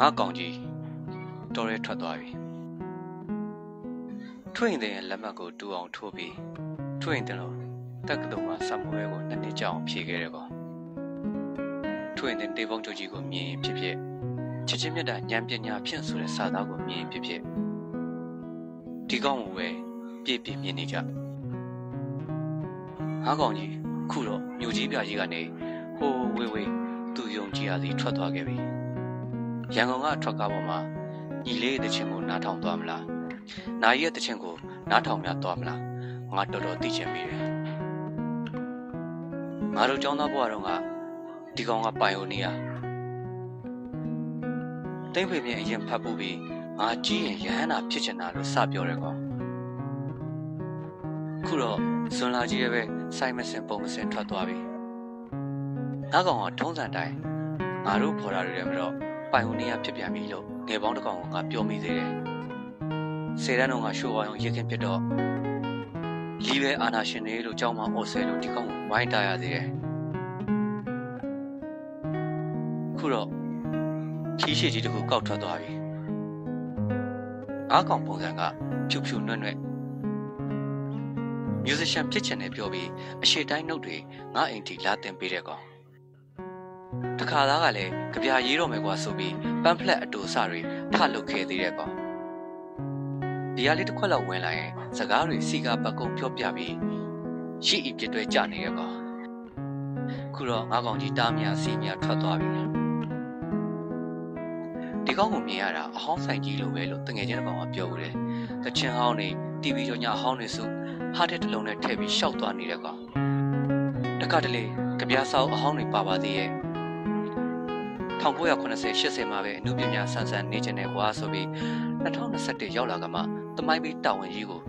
ငါကောင်ကြီးတော်ရဲထွက်သွားပြီထွင်တဲ့လက်မှတ်ကိုတူအောင်ထိုးပြီးထွင်တယ်လို့တက္ကသိုလ်မှာစမှုရဲကိုနှစ်နှစ်ကြာအောင်ဖြေခဲ့တယ်ကောထွင်တဲ့တေပုံချုပ်ကြီးကိုမြင်ရင်ဖြစ်ဖြစ်ချစ်ချင်းမြတ်တာဉာဏ်ပညာဖြင့်ဆိုတဲ့စာသားကိုမြင်ရင်ဖြစ်ဖြစ်ဒီကောင်ကိုပဲပြည့်ပြည့်မြင်နေကြ ငါကောင်ကြီးခုတော့မြို့ကြီးပြကြီးကနေဟိုးဝေးဝေးသူယုံကြည်ရသည်ထွက်သွားခဲ့ပြီရန်ကုန်ကထွက်ကားပေါ်မှာညီလေးရဲ့တခြင်းကိုနားထောင်သွားမလား။နာရီရဲ့တခြင်းကိုနားထောင်များသွားမလား။ငါတော်တော်သိချင်မိတယ်။ငါတို့ចောင်းသားဘွားတော်ကဒီကောင်ကပိုင်ယိုနီယာ။တိမ့်ဖေမြင်အရင်ဖတ်ဖို့ပြီးငါကြီးရင်ရဟန္တာဖြစ်ချင်တာလို့စပြောတယ်ကောင်။ခုတော့ဇွန်လာကြီးရဲ့ပဲ စိုင်းမစင်ပုံမစင်ထွက်သွားပြီ။ငါကောင်ကထုံးစံတိုင်းငါတို့ဖော်တာတွေလည်းမတော့ပိုင်ဝင်နေရဖြစ်ပြန်ပြီလို့ငယ်ပေါင်းတစ်ကောင်ကငါပြောမိသေးတယ်။စေတန်းတော့ငါရှိုးဝိုင်းအောင်ရခင်ဖြစ်တော့လီပဲအာနာရှင်တွေလို့ကြောင်းမအော်ဆဲလို့ဒီကောင်ကိုဝိုင်းတာရသေးတယ်။ခုတော့ခီးရှိကြီးတခုကောက်ထွက်သွားပြီ။အားကောင်ပုံစံကဖြူဖြူနွဲ့နွဲ့ musician ဖြစ်ချင်တယ်ပြောပြီးအရှိတိုင်းနှုတ်တွေငါအိမ်ထိလာတင်ပေးတဲ့ကောင်တခါသားကလည်းကြပြရေးတော့မယ်ကွာဆိုပြီးပမ်ဖလက်အတူအစတွေထလုပ်ခဲ့သေးတဲ့ကောင်ဒီရလေးတစ်ခွက်လောက်ဝင်လာရင်စကားတွေစီကပတ်ကုံပြောပြပြီးရှိဤပြစ်တွဲကြနေတဲ့ကောင်ခုတော့ငါကောင်ကြီးတားမြစီမြထွက်သွားပြီဒီကောင်ကိုမြင်ရတာအဟောင်းဆိုင်ကြီးလိုပဲလို့တငယ်ချင်းတစ်ကောင်ကပြောဦးတယ်တချင်ဟောင်းနေ TV ကြောင့်ညအဟောင်းနေစု ဟာတဲ့တစ်လုံးနဲ့ထည့်ပြီးရှောက်သွားနေတဲ့ကောင်တခါတလေကြပြဆောက်အဟောင်းတွေပါပါသေးရဲ့1980 80မှာပဲအမှုပညာဆန်းဆန်းနေကျင်တဲ့ကွာဆိုပြီး2021ရောက်လာကမှတမိုင်းပေးတာဝန်ကြီးကို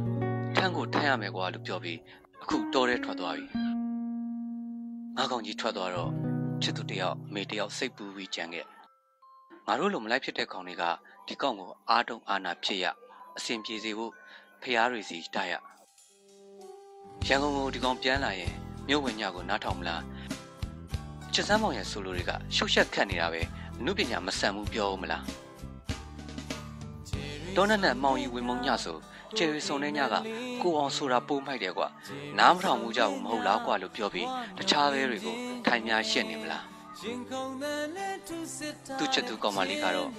ထန်းကိုထမ်းရမယ်ကွာလို့ပြောပြီးအခုတော်တဲ့ထွက်သွားပြီငါကောင်ကြီးထွက်သွားတော့ချစ်သူတယောက်အမေတယောက်စိတ်ပူပြီးကြံခဲ့ငါတို့လိုမလိုက်ဖြစ်တဲ့ကောင်တွေကဒီကောင်ကိုအားတုံအာနာဖြစ်ရအစဉ်ပြေစေဖို့ဖျားတွေစီတိုက်ရ ရန်ကုန်ကိုဒီကောင်ပြန်လာရင်မြို့ဝင်ညကိုနားထောင်မလားချစ်စမ်းမောင်ရဲ့ဆိုလိုတွေကရှုပ်ရှက်ခတ်နေတာပဲအမှုပညာမဆန်ဘူးပြောဦးမလားတောနက်နဲ့မောင်ကြီးဝင်မုံညဆိုချေရီစုံတဲ့ညကကိုအောင်ဆိုတာပိုးမိုက်တယ်ကွာနားမထောင်မှုကြဘူးမဟုတ်လားကွာလို့ပြောပြီးတခြားဘဲတွေကိုထိုင်များရှက်နေမလားသူချစ်သူကောင်မလေးကတော့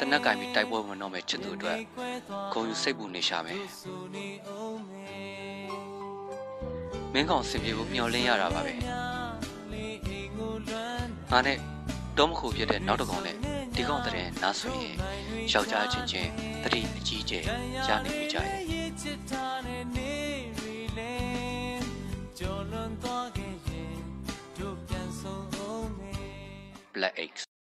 တနက်ကင်ပြီးတိုက်ပွဲဝင်တော့မယ်ချစ်သူအတွက်ဂုံယူစိတ်ပူနေရှာမယ် မင်းကောင်စင်ပြေကိုမျောလင်းရတာပါပဲငါနဲ့တောမခုဖြစ်တဲ့နောက်တစ်ကောင်နဲ့ဒီကောင်တဲ့နားဆိုရင်ယောက်ျားချင်းချင်းတတိအကြီးကျယ်ရနေပြီကြရဲ့ Black X